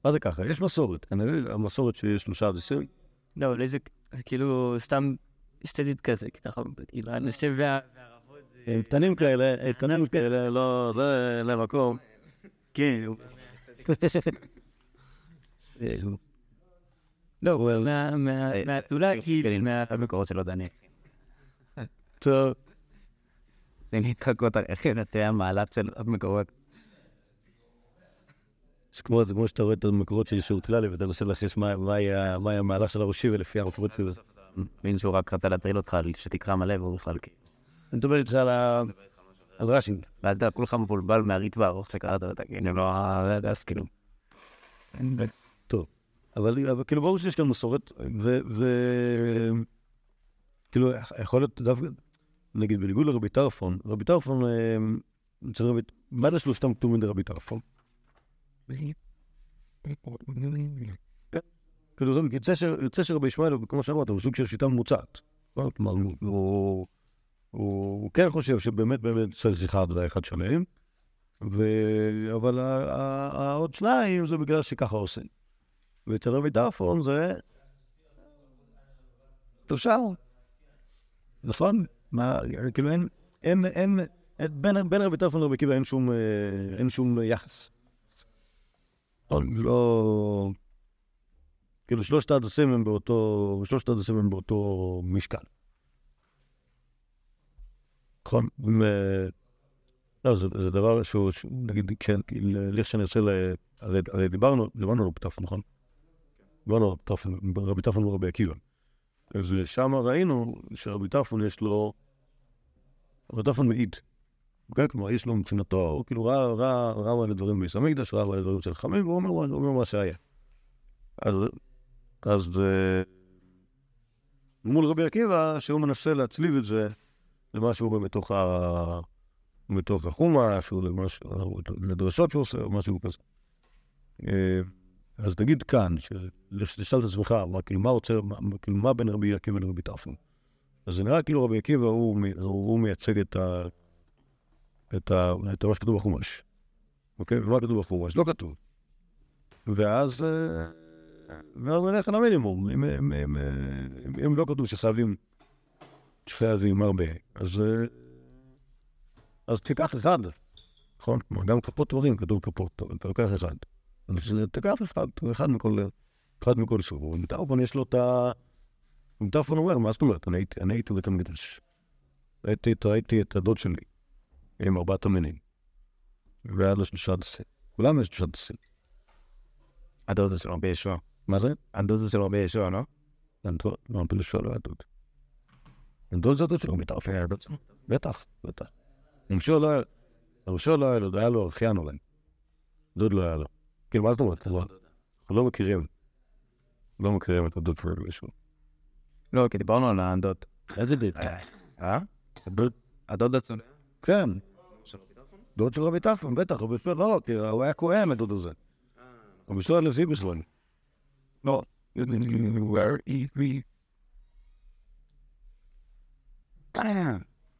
מה זה ככה? יש מסורת. כנראה המסורת שיש שלושה זנסים, לא, אבל איזה, זה כאילו סתם אסתטית כזה, כי אתה יכול, כאילו, הנשב והערבות זה... הם קטנים כאלה, הם קטנים כאלה, לא, זה אין להם מקום. כן, הוא... לא, הוא מה- מה- מהאצולה, כאילו, מה... המקורות שלו דני. טוב. זה להתחקות איך ינטה המהלך של המקורות. זה כמו, זה כמו שאתה רואה את המקורות של שירות כללי, ואתה מנסה לנחש מה היה מה היה המהלך של הראשי ולפי המקורות שלו. מבין שהוא רק רצה להטריל אותך שתקרא מלא והוא בכלל כאילו. אני מדבר איתך על ה... על רש"י. ואז אתה כולך מבולבל מהריטב"א הארוך שקראת ואתה כאילו לא... אז כאילו. טוב. אבל, כאילו ברור שיש כאן מסורת. ו... כאילו, יכול להיות דווקא, נגיד בניגוד לרבי טרפון, רבי טרפון, אה, אצל רבי... מה זה שלושתם כתובים לרבי טרפון? כאילו, יוצא שרבי ישמעאל, כמו שאמרת, הוא סוג של שיטה ממוצעת. לא? הוא- כן חושב שבאמת באמת צריך אחד שלם, אבל העוד שניים זה בגלל שככה עושים. ואצל רבי טרפון זה שלושה. נכון? מה, כאילו אין, אין, אין, בין, בין רבי טרפון לרבי עקיבא אין שום, אה, אין שום יחס. לא, כאילו שלושת ההדסים הם באותו, שלושת ההדסים הם באותו משקל. נכון? אה, לא, זה, זה דבר שהוא, נגיד, כן, לכשנרצה, ל... הרי, הרי דיברנו, דיברנו על רבי טרפון, נכון? דיברנו על רבי טרפון ורבי עקיבא. ושם ראינו שרבי טרפון יש לו, רבי טרפון מעיד. כן, כלומר, יש לו מבחינתו, הוא כאילו ראה, ראה, ראה מלא דברים בביס המקדש, ראה מלא דברים של חכמים, והוא אומר, הוא אומר מה שהיה. אז, אז אה, מול רבי עקיבא, שהוא מנסה להצליב את זה למשהו מתוך, ה... מתוך החומש, או לדרשות שהוא עושה, או משהו כזה. אה, אז תגיד כאן, שתשאל את עצמך, מה, כאילו, מה כאילו, בין רבי עקיבא לרבי טרפון? אז זה נראה כאילו רבי עקיבא הוא, הוא, מייצג את, ה, את, ה, את מה שכתוב בחומש. אוקיי? ומה כתוב בחומש? לא כתוב. ואז, אה, ואז נלך על המינימום. אם, אם, אם, אם לא כתוב שחייבים, שחייבים הרבה, אז, אה, אז תיקח אחד, נכון? גם כפות דברים כתוב כפות, אתה לוקח אחד. אז תיקח אחד, אחד מכל, אחד מכל סוג. ומטרפון יש לו את ה... מטרפון אומר, מה זאת אומרת? אני הייתי, אני הייתי בית המקדש. ראיתי, את הדוד שלי עם ארבעת המינים. והיה לו שלושה דסים. כולם יש שלושה דסים. הדוד של רבי ישוע. מה זה? הדוד של רבי ישוע, לא? הדוד, לא, רבי ישוע לא היה דוד. הדוד זה הדוד שלו, מטרפון. בטח, בטח. רבי ישוע לא היה לו, היה לו ארכיין אולי. דוד לא היה לו. כאילו, מה זאת אומרת? אנחנו לא מכירים. לא מכירים את הדוד של ישוע. לא, כי דיברנו על הדוד. איזה דוד? אה? הדוד? הדוד הצונן? כן. דוד של רבי טרפון, בטח, רבי ישוע לא, כי הוא היה כהן, הדוד הזה. רבי ישוע לוי בכלל. לא.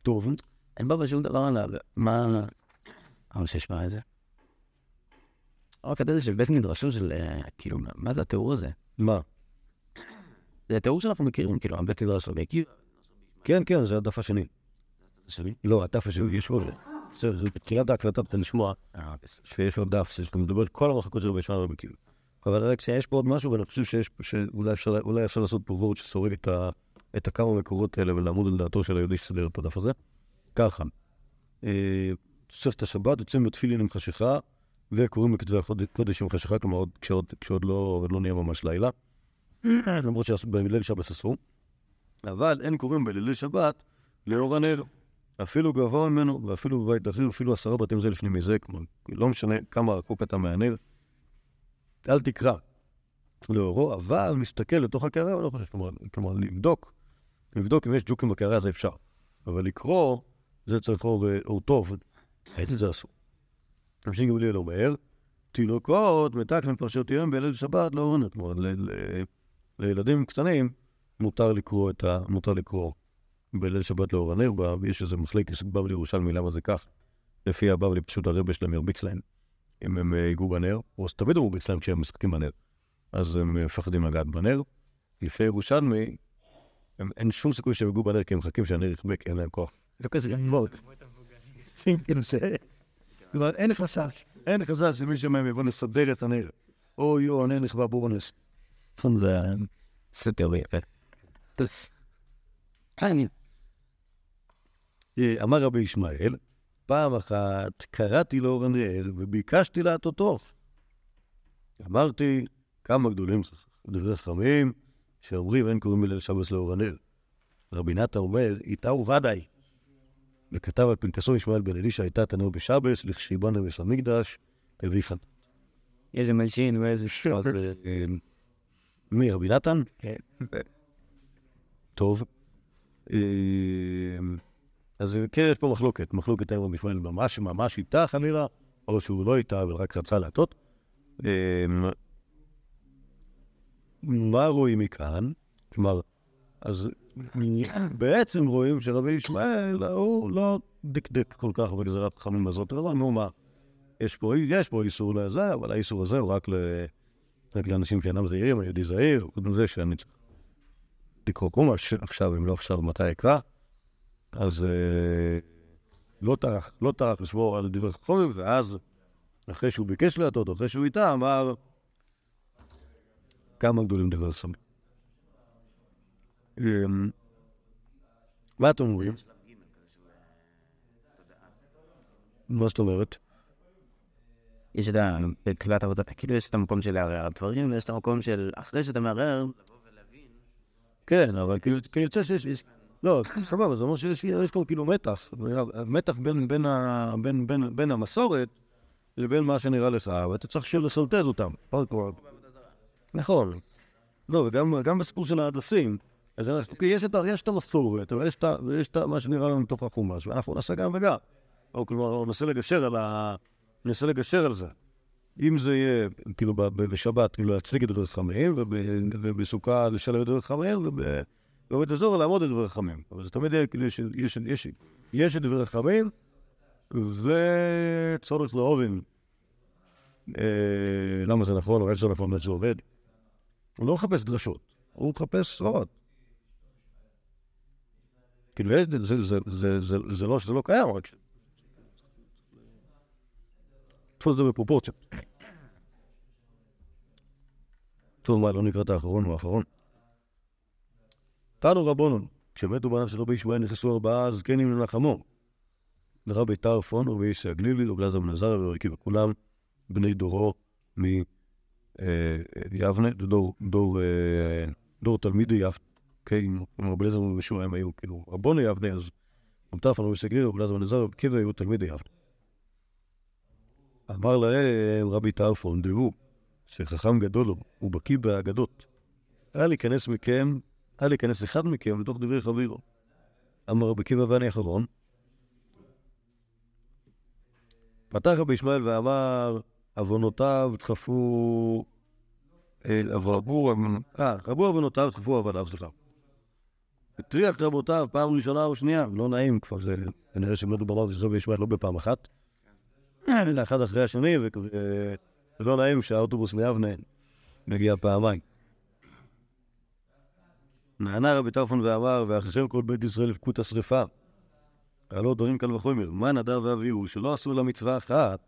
טוב, אין בה שום דבר עליו. מה... אבל שישמע את זה. הקטע הזה של בית מדרשו של, אה, כאילו, מה זה התיאור הזה? מה? זה התיאור שאנחנו מכירים, כאילו, הבית מדרש של עקיבא. כן, כן, זה הדף השני. שלי? לא, הדף השני, יש עוד. בסדר, בתחילת ההקלטה אתה לשמוע אה, בסדר. שיש עוד דף, שאתה מדבר כל המחלקות של רבי ישוע רבי עקיבא. אבל רק שיש פה עוד משהו, ואני חושב שיש, שאולי אפשר, לעשות פה וורד שסורג את, הכמה מקורות האלה ולעמוד על דעתו של היהודי שסדר את הדף הזה. ככה, אה, תוספת השבת, יוצאים בתפילין עם חשיכה, וקוראים בכתבי הקודש עם חשיכה, כלומר, עוד, כשעוד, כשעוד לא, לא נהיה ממש לילה. למרות שבליל שבת אסור. אבל אין קוראים בליל שבת לאור הנר. אפילו גבוה ממנו, ואפילו בבית אחר, אפילו עשרה בתים זה לפני מזה, כלומר, לא משנה כמה רחוק אתה מהנר, אל תקרא לאורו, אבל מסתכל לתוך הקערה, אני לא חושב, כלומר, כלומר, לבדוק, לבדוק אם יש ג'וקים בקערה זה אפשר, אבל לקרוא, זה צריך אור, אור טוב, זה אסור. רבי גמליאל אומר, תינוקות מתק מפרשותיהם בליל שבת לא עונת, כלומר, לילדים קטנים מותר לקרוא את ה... מותר לקרוא בליל שבת לאור הנר, ב- יש איזה מחלקת בבלי ירושלמי, למה זה כך? לפי הבבלי פשוט הרבה שלהם ירביץ להם אם הם אה, ייגעו בנר, או אז תמיד הוא מרביץ להם כשהם משחקים בנר, אז הם אה, מפחדים לגעת בנר. לפי ירושלמי, הם- אין שום סיכוי שהם ייגעו בנר כי הם מחכים שהנר יכבה, כי אין להם כוח. זה כזה מאוד. כאילו ש... כלומר, אין חשש, אין חשש שמישהו מהם יבוא לסדר את הנר. אוי יו, הנר נכבה בו בנס. נכון, זה תיאורי יפה. אה, אמר רבי ישמעאל, פעם אחת קראתי לאור הנר וביקשתי להטוטו. אמרתי, כמה גדולים דברי חכמים שאומרים אין קוראים בליל שבת לאור הנר. רבי נתן אומר, איתה וודאי. וכתב על פנקסו ישמעאל בן אלישע הייתה תנור בשבס, לכשיבנה הביא חנ... איזה מלשין ואיזה שוב. אז, אה, מי, רבי נתן? כן. טוב. אה, אז כן, יש פה מחלוקת. מחלוקת האם רבי ישמעאל ממש ממש איתה חלילה, או שהוא לא איתה, אבל רק רצה להטות. אה, מה רואים מכאן? כלומר, אז בעצם רואים שרבי ישמעאל הוא לא דקדק כל כך בגזירת חכמים הזאת, אבל נו מה, יש פה, יש פה איסור לזה, אבל האיסור הזה הוא רק, ל, רק לאנשים שאינם זהירים, היהודי זהיר, קודם זה שאני צריך לקרוא קומש עכשיו, אם לא עכשיו, מתי אקרא, אז אה, לא טרח, לא טרח לשמור על דברי חכמים, ואז אחרי שהוא ביקש להטות, אחרי שהוא איתה, אמר כמה גדולים דברי חכמים. אמ, מה אתם אומרים? מה זאת אומרת? יש את ה... בתחילת עבודה, כאילו יש את המקום של לערער על דברים, ויש את המקום של אחרי שאתה מערער, כן, אבל כאילו כאילו יוצא שיש... לא, סבבה, זה אומר שיש יש פה כאילו מתח. מתח בין- המסורת לבין מה שנראה לך, ואתה צריך שוב לסרטט אותם. נכון. לא, וגם גם בסיפור של ההדסים, אז כי יש את יש המסורת, ויש את ה- ויש את מה שנראה לנו מתוך החומש, ואנחנו נעשה גם וגם. או כלומר, ננסה לגשר על ה... ננסה לגשר על זה. אם זה יהיה, כאילו, בשבת, כאילו, להצדיק את דברי חכמים, וב- ובסוכה לשלם את דברי חכמים, וב- ובבית אזור לעמוד את דברי חכמים. אבל זה תמיד יהיה, כאילו, יש- יש- יש- יש את דברי חכמים, וצורך להובין. אה, למה זה נכון, או איך זה נכון, איך זה עובד. הוא לא מחפש דרשות, הוא מחפש סברות. כאילו, זה, זה, זה, זה, זה לא שזה לא קיים, רק ש... תפוס את זה בפרופורציות. טוב, מה, לא נקרא את האחרון, הוא האחרון. תנו רבונון, כשמתו בניו של רבי ישמעאל נכנסו ארבעה זקנים לנחמו. לרבי טרפון, רבי איש הגלילי, רבי אלעזר בן עזריה ורבי עקיבא, כולם בני דורו מיבנה, דור, אה, דור תלמידי יבנה. כן, עם רבי אליעזר הם היו כאילו רבוני יבנה, אז טרפון, רבי הגלילי, רבי עזריה ורבי עקיבא היו תלמידי יבנה. אמר להם רבי טרפון, דעו שחכם גדול הוא, הוא בקיא באגדות. היה להיכנס מכם, היה להיכנס אחד מכם לתוך דברי חבירו. אמר רבי עקיבא ואני אחרון. פתח רבי ישמעאל ואמר, עוונותיו דחפו... אה, רבו אה, רבו עוונותיו דחפו עבדיו, סליחה. הטריח רבותיו פעם ראשונה או שנייה, לא נעים כבר, זה כנראה שהם לא דובר של רבי ישמעאל לא בפעם אחת. אלא אחד אחרי השני, ו- ו- ולא נעים שהאוטובוס מיבנה מגיע פעמיים. נענה רבי טרפון ואמר, ואחריכם כל בית ישראל יבכו את השרפה. הלא דברים קל וחומר, מה נדב ואביהו, שלא עשו לה מצווה אחת,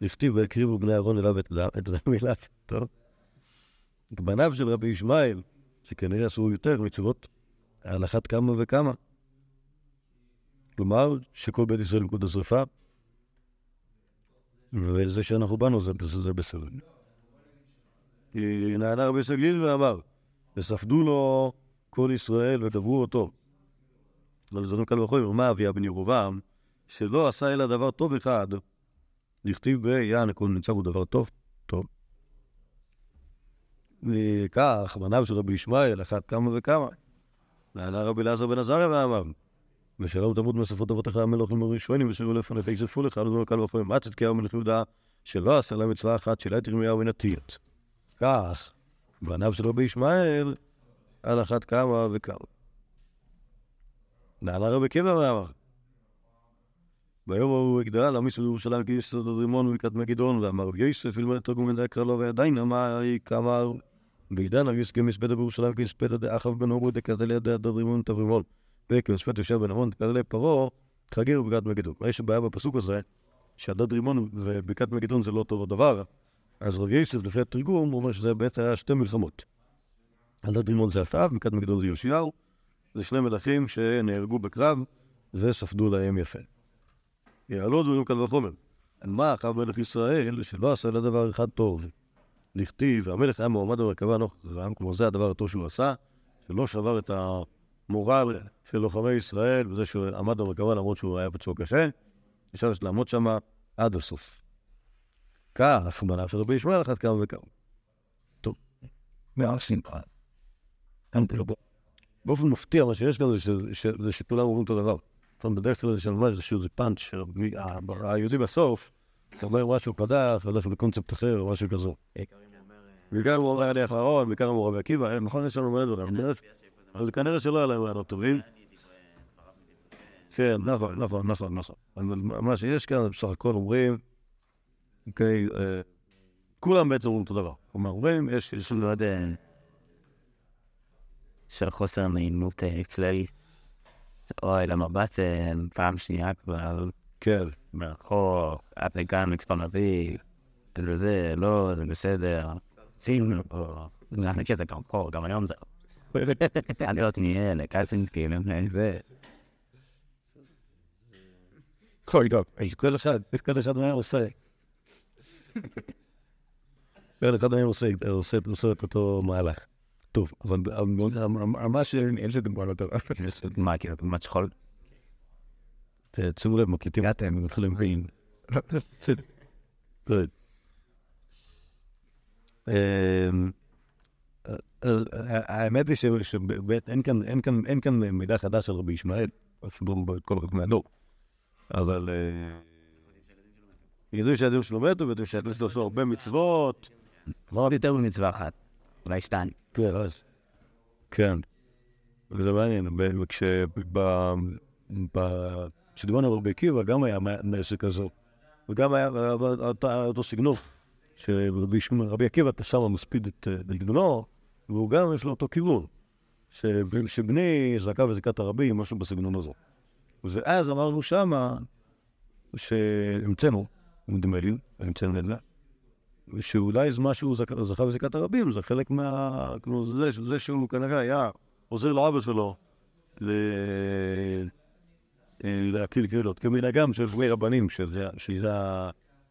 לכתיב והקריבו בני אהרון אליו את דם אליו, טוב? בניו של רבי ישמעאל, שכנראה עשו יותר מצוות, על אחת כמה וכמה. כלומר, שכל בית ישראל יקוד השרפה, וזה שאנחנו באנו זה, בסדר. נענה רבי סגליל ואמר, וספדו לו כל ישראל ודברו אותו. אבל זה קל וחומר, מה אביה בן ירובעם, שלא עשה אלא דבר טוב אחד, לכתיב ביען הכל נמצא בו דבר טוב, טוב. וכך, בניו של רבי ישמעאל, אחת כמה וכמה. נענה רבי אלעזר בן עזריה ואמר, ושלום תמות מספות אבותיך המלוכים הראשונים ושלו לפניך יגזפו לך, לא קל וחומר, מה צדקיהו מלך יהודה, שלא עשה לה מצווה אחת, שלה את ירמיהו עתיית. כך, בניו של רבי ישמעאל, על אחת כמה וכמה. נענה רבי עקיבא ואמר, ביום ההוא הגדלה להעמיס לירושלים כי יסוד רימון ובקעת מגידון, ואמר יוסף אלמלא תרגום מן דקרא לו ועדיין אמר כאמר בעידן הגיוס כמספדה בירושלים כמספדה דאחאב בן עמוד דקתלי דד רימון תברימון וכמספדה יושב בן עמון דקתלי פרעה חגר ובקעת מגידון. יש בעיה בפסוק הזה שהדד רימון ובקעת מגידון זה לא אותו דבר אז רבי יוסף לפי התרגום הוא אומר שזה בעצם היה שתי מלחמות. הדד רימון זה עשיו, בקעת מגידון זה יאשיהו זה שני מלכים שנהרגו בקרב וספדו להם יפה. יעלו דברים קל וחומר. מה אחאב מלך ישראל שלא עשה לה דבר אחד טוב. לכתיב, והמלך היה מועמד במרכבה נוכח רעם, כלומר זה הדבר הטוב שהוא עשה, שלא שבר את המורל של לוחמי ישראל, בזה שהוא עמד במרכבה למרות שהוא היה פצוע קשה, אפשר לעמוד שם עד הסוף. כך, בניו של רבי ישמעאל אחת כמה וכמה. טוב. באופן מפתיע, מה שיש כאן זה שכולם אומרים אותו דבר. בדרך כלל יש ממש איזשהו פאנץ' שהיהודי בסוף, אומר משהו חדש, הולך בקונספט אחר או משהו כזה. בעיקר הוא אומר אני האחרון, בעיקר הוא רבי עקיבא, נכון, יש לנו מלא דברים, אבל כנראה שלא היה להם רעיונות טובים. כן, נכון, נכון, נכון, נכון. אבל מה שיש כאן, בסך הכל אומרים, אוקיי, אה, כולם בעצם אומרים אותו דבר. כלומר, אומרים, יש... יש- מאוד אה, של חוסר נעימות אה, כללית. אוי, למבט אה, פעם שנייה כבר כן, מרחוק, עד לכאן מצפון אביב, וזה, לא, זה בסדר. שים, או... אני מכיר את זה גם פה, גם היום זה. אני לא תהיה לקלפין, כאילו, זה. כל. יש כל אחד, כל אחד מה עושה. כל אחד מה עושה, עושה עושה את אותו מהלך. טוב, אבל ממש אין לזה לא טובה. מה, כאילו, דוגמת שכול? שימו לב, מקליטים אתם, מתחילים בין. כן. אמ, האמת היא שבאמת אין כאן, מידע חדש על רבי ישמעאל, אפילו בכל כך מהדור. אבל אה, ידעו שהילדים שלו מתו, וידעו שהילדים שלו עשו הרבה מצוות. עוד יותר ממצווה אחת, אולי שתיים. כן, אז. כן. וזה מעניין, כשדיברנו על רבי עקיבא, גם היה נעסק כזו, וגם היה אותו סגנון, שרבי עקיבא שם מספיד את בנו, והוא גם יש לו אותו כיוון, שבני זעקה וזעקת הרבים, משהו בסגנון הזה. ואז אמרנו שמה, שהמצאנו, נדמה לי, המצאנו נדמה, ושאולי זה משהו זכה בזעקת הרבים, זה חלק מה... כאילו, זה, זה שהוא כנראה היה עוזר לאבא שלו להקליל קרילות, כמנהגם של שמי רבנים, שזה, שזה,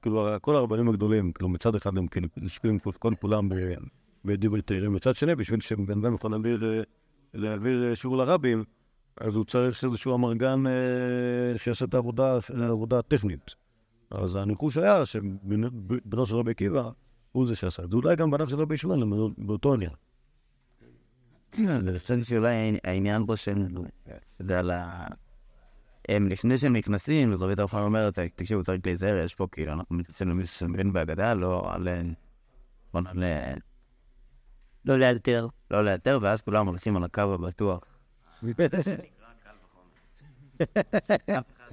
כאילו, כל הרבנים הגדולים, כאילו, מצד אחד הם כאילו, נשקעים כל כולם בדיברי תהירים, מצד שני, בשביל שבן אדם יכול להעביר, להעביר שיעור לרבים, אז הוא צריך איזשהו אמרגן שיעשה את העבודה, העבודה הטכנית. אז הניחוש היה שבנו של רבי עקיבא הוא זה שעשה את זה. אולי גם בניו של רבי ישמעאל באותו עניין. אני חושב שאולי העניין פה של... זה על ה... הם לפני שהם נכנסים, אז רבי תרפן אומרת, תקשיבו, צריך להיזהר, יש פה כאילו, אנחנו מתייחסים למישהו שמבין בהגדה, לא על... בוא נעלה... לא לאלתר. לא לאלתר, ואז כולם הולכים על הקו הבטוח.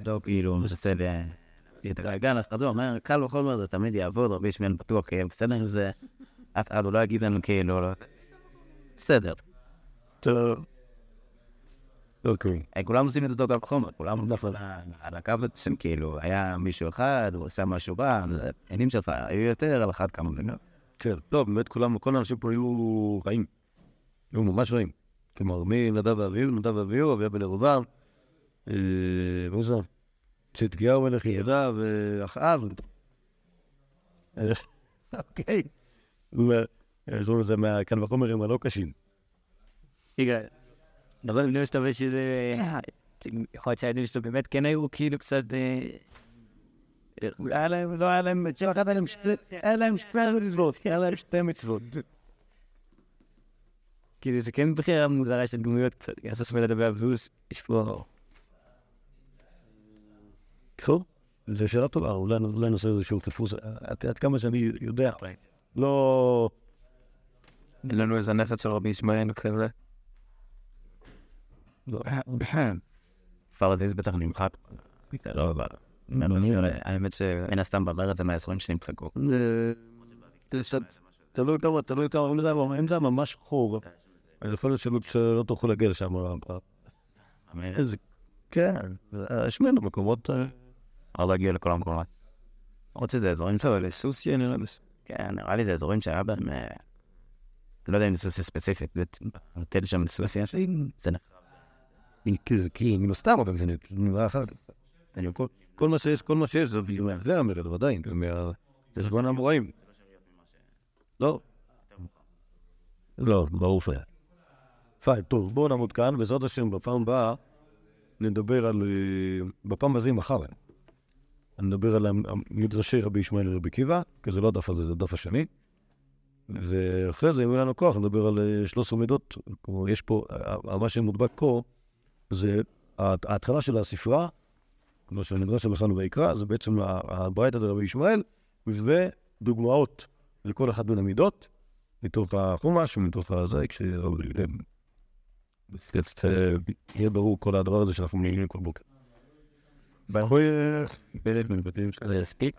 לא כאילו, מנסה. להתרגל, אף אחד לא אומר, קל וחומר זה תמיד יעבוד, רבי ישמעאל בטוח יהיה בסדר עם זה, אף אחד לא יגיד לנו כאילו, לא... בסדר. טוב. אוקיי. כולם עושים את אותו קו חומר, כולם על הקו הזה שם כאילו, היה מישהו אחד, הוא עושה משהו רע, העניינים שלך היו יותר על אחת כמה וגם. כן, טוב, באמת כולם, כל האנשים פה היו רעים. היו ממש רעים. כלומר, מנדב ואביהו, נדב ואביהו, אביה בן ירובעם, ואיזה? זה? צדקיהו מלך יהודה ואחאב. אוקיי. יש לנו את זה מהכאן וחומרים הלא קשים. רגע, אבל אני לא משתמש שזה... יכול להיות שהילדים שלו באמת כן היו כאילו קצת... היה להם, לא היה להם, היה להם שתי מצוות, היה להם שתי מצוות. כאילו זה כן בחירה מוזרה של דמויות קצת, יעשה לדבר אבוס, יש פה... טוב, זו שאלה טובה, אולי נעשה איזשהו דפוס, עד כמה שאני יודע, לא... אין לנו איזה נכד של רבי ישמעאל כזה. פרזיז בטח נמחק. לא. האמת שמן הסתם במרד זה מהאזורים שנמחקו. תלוי כמה, תלוי כמה, אם זה ממש חור, יכול להיות שלא תוכלו להגיע לשם. כן, יש ממנו מקומות... אפשר להגיע לכל המקומות. למרות שזה אזורים של לסוסיה נראה לי. כן, נראה לי זה אזורים שהיה בהם... לא יודע אם זה סוסיה ספציפית, תל שם לסוסיה, זה נחרב. כי מן הסתם, אבל זה נראה אחרת. כל מה שיש, כל מה שיש, זה המרד, ודאי, זה חשבון המוראים. לא. לא, ברור שהיה. פיין, טוב, בואו נעמוד כאן, בעזרת השם, בפעם הבאה נדבר על... בפעם הזה מחר. אני מדבר על מדרשי רבי ישמעאל ורבי עקיבא, כי זה לא הדף הזה, זה הדף השני. ואחרי זה, אם יהיה לנו כוח, נדבר על 13 מידות. כלומר, יש פה, מה שמודבק פה, זה ההתחלה של הספרה, כמו שהנדרש שלנו ויקרא, זה בעצם הברייתא דרבי ישמעאל, וזה דוגמאות לכל אחת מן המידות, מתוך החומש ומתוך הזה, כשיהיה ברור כל הדבר הזה שאנחנו מנהלים כל בוקר. זה יספיק?